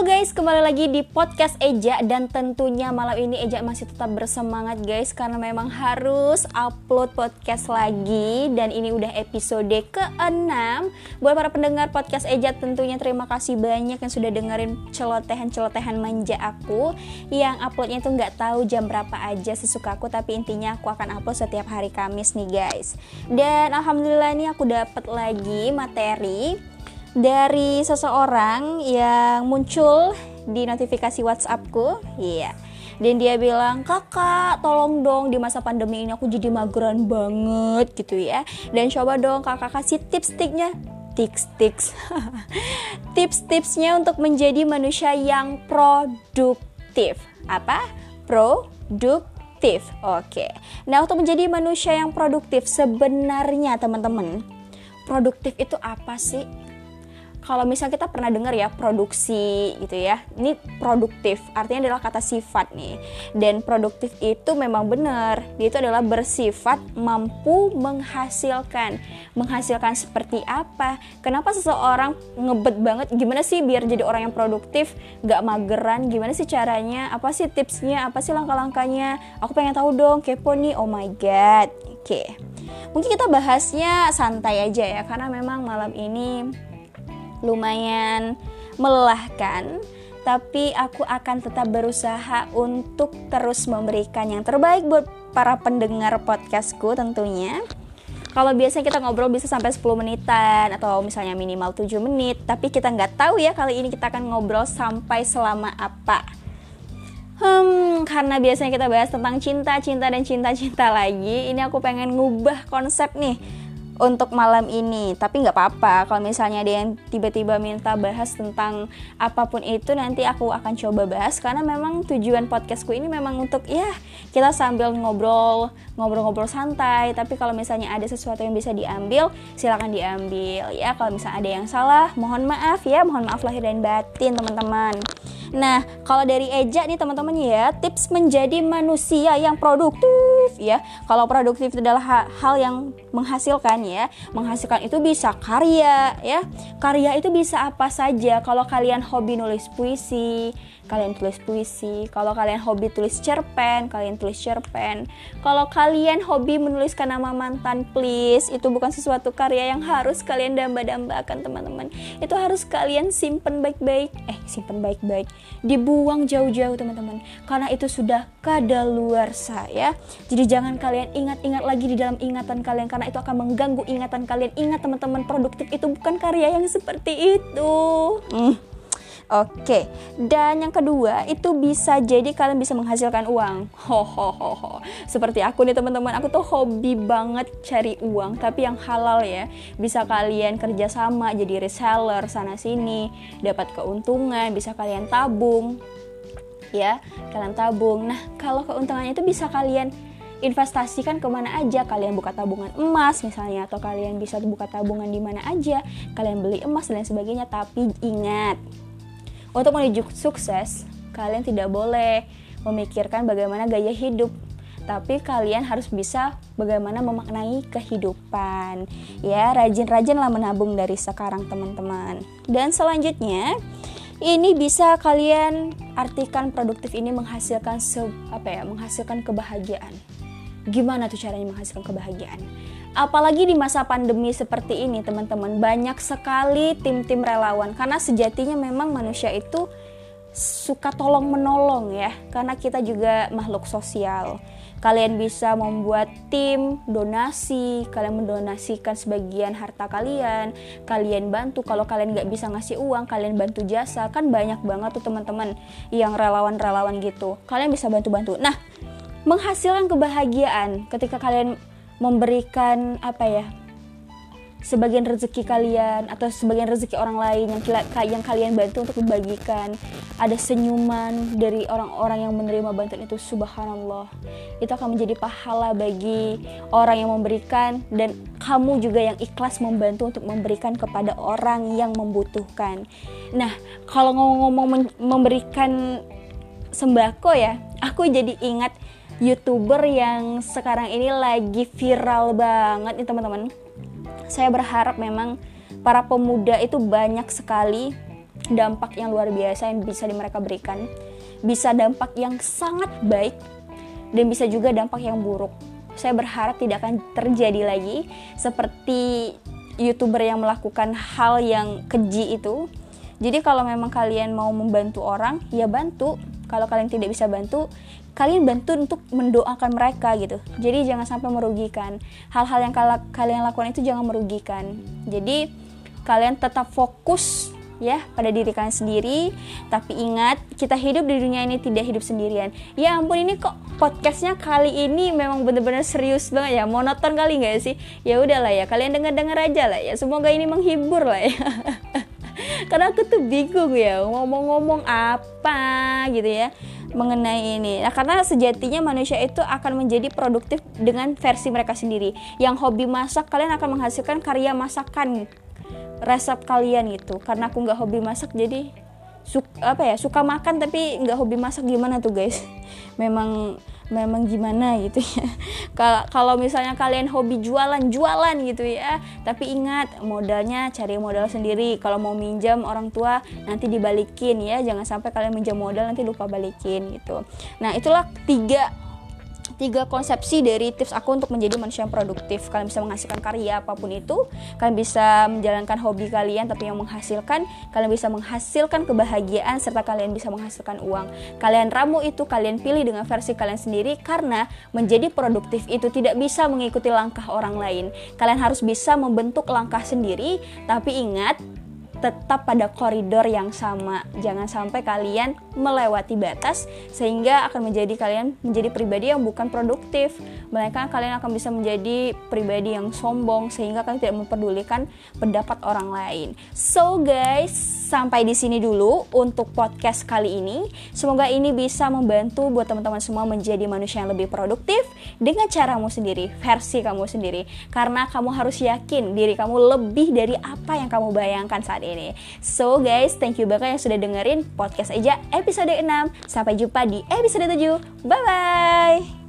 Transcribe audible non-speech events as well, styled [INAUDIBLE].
Halo guys, kembali lagi di podcast Eja dan tentunya malam ini Eja masih tetap bersemangat guys karena memang harus upload podcast lagi dan ini udah episode ke-6. Buat para pendengar podcast Eja tentunya terima kasih banyak yang sudah dengerin celotehan-celotehan manja aku yang uploadnya tuh nggak tahu jam berapa aja sesuka aku tapi intinya aku akan upload setiap hari Kamis nih guys. Dan alhamdulillah ini aku dapat lagi materi dari seseorang yang muncul di notifikasi WhatsAppku. Iya. Dan dia bilang, "Kakak, tolong dong di masa pandemi ini aku jadi mageran banget gitu ya. Dan coba dong Kakak kasih tips-tipsnya." Tips-tips. [LAUGHS] Tips-tipsnya untuk menjadi manusia yang produktif. Apa? Produktif. Oke. Nah, untuk menjadi manusia yang produktif sebenarnya teman-teman, produktif itu apa sih? Kalau misalnya kita pernah dengar ya produksi gitu ya ini produktif artinya adalah kata sifat nih. Dan produktif itu memang benar dia itu adalah bersifat mampu menghasilkan. Menghasilkan seperti apa? Kenapa seseorang ngebet banget? Gimana sih biar jadi orang yang produktif? Gak mageran? Gimana sih caranya? Apa sih tipsnya? Apa sih langkah-langkahnya? Aku pengen tahu dong kepo nih. Oh my god. Oke. Okay. mungkin kita bahasnya santai aja ya karena memang malam ini lumayan melelahkan tapi aku akan tetap berusaha untuk terus memberikan yang terbaik buat para pendengar podcastku tentunya kalau biasanya kita ngobrol bisa sampai 10 menitan atau misalnya minimal 7 menit tapi kita nggak tahu ya kali ini kita akan ngobrol sampai selama apa Hmm, karena biasanya kita bahas tentang cinta, cinta dan cinta-cinta lagi. Ini aku pengen ngubah konsep nih untuk malam ini. Tapi nggak apa-apa kalau misalnya ada yang tiba-tiba minta bahas tentang apa pun itu nanti aku akan coba bahas. Karena memang tujuan podcastku ini memang untuk ya kita sambil ngobrol ngobrol-ngobrol santai. Tapi kalau misalnya ada sesuatu yang bisa diambil silakan diambil. Ya kalau misalnya ada yang salah mohon maaf ya. Mohon maaf lahir dan batin teman-teman. Nah, kalau dari Eja nih teman-teman ya, tips menjadi manusia yang produktif ya. Kalau produktif itu adalah hal yang menghasilkan ya. Menghasilkan itu bisa karya ya. Karya itu bisa apa saja. Kalau kalian hobi nulis puisi, kalian tulis puisi. Kalau kalian hobi tulis cerpen, kalian tulis cerpen. Kalau kalian hobi menuliskan nama mantan, please, itu bukan sesuatu karya yang harus kalian damba-dambakan, teman-teman. Itu harus kalian simpen baik-baik. Eh, simpen baik-baik. Dibuang jauh-jauh, teman-teman. Karena itu sudah kadaluarsa ya. Jadi jangan kalian ingat-ingat lagi di dalam ingatan kalian karena itu akan mengganggu ingatan kalian. Ingat teman-teman, produktif itu bukan karya yang seperti itu. Hmm. Oke, dan yang kedua itu bisa jadi kalian bisa menghasilkan uang. Hohoho. Seperti aku nih teman-teman, aku tuh hobi banget cari uang, tapi yang halal ya. Bisa kalian kerjasama jadi reseller sana sini, dapat keuntungan, bisa kalian tabung, ya kalian tabung. Nah kalau keuntungannya itu bisa kalian investasikan ke mana aja kalian buka tabungan emas misalnya atau kalian bisa buka tabungan di mana aja kalian beli emas dan sebagainya tapi ingat untuk menuju sukses, kalian tidak boleh memikirkan bagaimana gaya hidup, tapi kalian harus bisa bagaimana memaknai kehidupan. Ya, rajin-rajinlah menabung dari sekarang, teman-teman. Dan selanjutnya, ini bisa kalian artikan produktif ini menghasilkan apa ya, menghasilkan kebahagiaan. Gimana tuh caranya menghasilkan kebahagiaan? Apalagi di masa pandemi seperti ini, teman-teman, banyak sekali tim-tim relawan karena sejatinya memang manusia itu suka tolong menolong ya, karena kita juga makhluk sosial. Kalian bisa membuat tim donasi, kalian mendonasikan sebagian harta kalian, kalian bantu. Kalau kalian nggak bisa ngasih uang, kalian bantu jasa. Kan banyak banget tuh teman-teman yang relawan-relawan gitu. Kalian bisa bantu-bantu. Nah, menghasilkan kebahagiaan ketika kalian memberikan apa ya sebagian rezeki kalian atau sebagian rezeki orang lain yang yang kalian bantu untuk membagikan. Ada senyuman dari orang-orang yang menerima bantuan itu subhanallah. Itu akan menjadi pahala bagi orang yang memberikan dan kamu juga yang ikhlas membantu untuk memberikan kepada orang yang membutuhkan. Nah kalau ngomong-ngomong memberikan sembako ya aku jadi ingat youtuber yang sekarang ini lagi viral banget nih teman-teman. Saya berharap memang para pemuda itu banyak sekali dampak yang luar biasa yang bisa di mereka berikan. Bisa dampak yang sangat baik dan bisa juga dampak yang buruk. Saya berharap tidak akan terjadi lagi seperti youtuber yang melakukan hal yang keji itu. Jadi kalau memang kalian mau membantu orang ya bantu kalau kalian tidak bisa bantu kalian bantu untuk mendoakan mereka gitu. Jadi jangan sampai merugikan. Hal-hal yang kalian lakukan itu jangan merugikan. Jadi kalian tetap fokus ya pada diri kalian sendiri. Tapi ingat kita hidup di dunia ini tidak hidup sendirian. Ya ampun ini kok podcastnya kali ini memang bener-bener serius banget ya. Monoton kali nggak sih? Ya udahlah ya kalian dengar-dengar aja lah ya. Semoga ini menghibur lah ya [LAUGHS] karena aku tuh bingung ya ngomong-ngomong apa gitu ya mengenai ini. Nah, karena sejatinya manusia itu akan menjadi produktif dengan versi mereka sendiri. Yang hobi masak, kalian akan menghasilkan karya masakan resep kalian gitu. Karena aku nggak hobi masak, jadi suka apa ya suka makan tapi nggak hobi masak gimana tuh guys? [LAUGHS] Memang memang gimana gitu ya. [LAUGHS] Kalau misalnya kalian hobi jualan jualan gitu ya. Tapi ingat modalnya cari modal sendiri. Kalau mau minjam orang tua nanti dibalikin ya. Jangan sampai kalian minjam modal nanti lupa balikin gitu. Nah itulah tiga tiga konsepsi dari tips aku untuk menjadi manusia yang produktif. Kalian bisa menghasilkan karya apa pun itu, kalian bisa menjalankan hobi kalian tapi yang menghasilkan, kalian bisa menghasilkan kebahagiaan serta kalian bisa menghasilkan uang. Kalian ramu itu kalian pilih dengan versi kalian sendiri karena menjadi produktif itu tidak bisa mengikuti langkah orang lain. Kalian harus bisa membentuk langkah sendiri, tapi ingat tetap pada koridor yang sama. Jangan sampai kalian melewati batas sehingga akan menjadi kalian menjadi pribadi yang bukan produktif. Melainkan kalian akan bisa menjadi pribadi yang sombong sehingga kalian tidak memperdulikan pendapat orang lain. So guys, sampai di sini dulu untuk podcast kali ini. Semoga ini bisa membantu buat teman-teman semua menjadi manusia yang lebih produktif dengan caramu sendiri, versi kamu sendiri. Karena kamu harus yakin diri kamu lebih dari apa yang kamu bayangkan saat ini ini. So guys, thank you banget yang sudah dengerin podcast aja episode 6. Sampai jumpa di episode 7. Bye bye.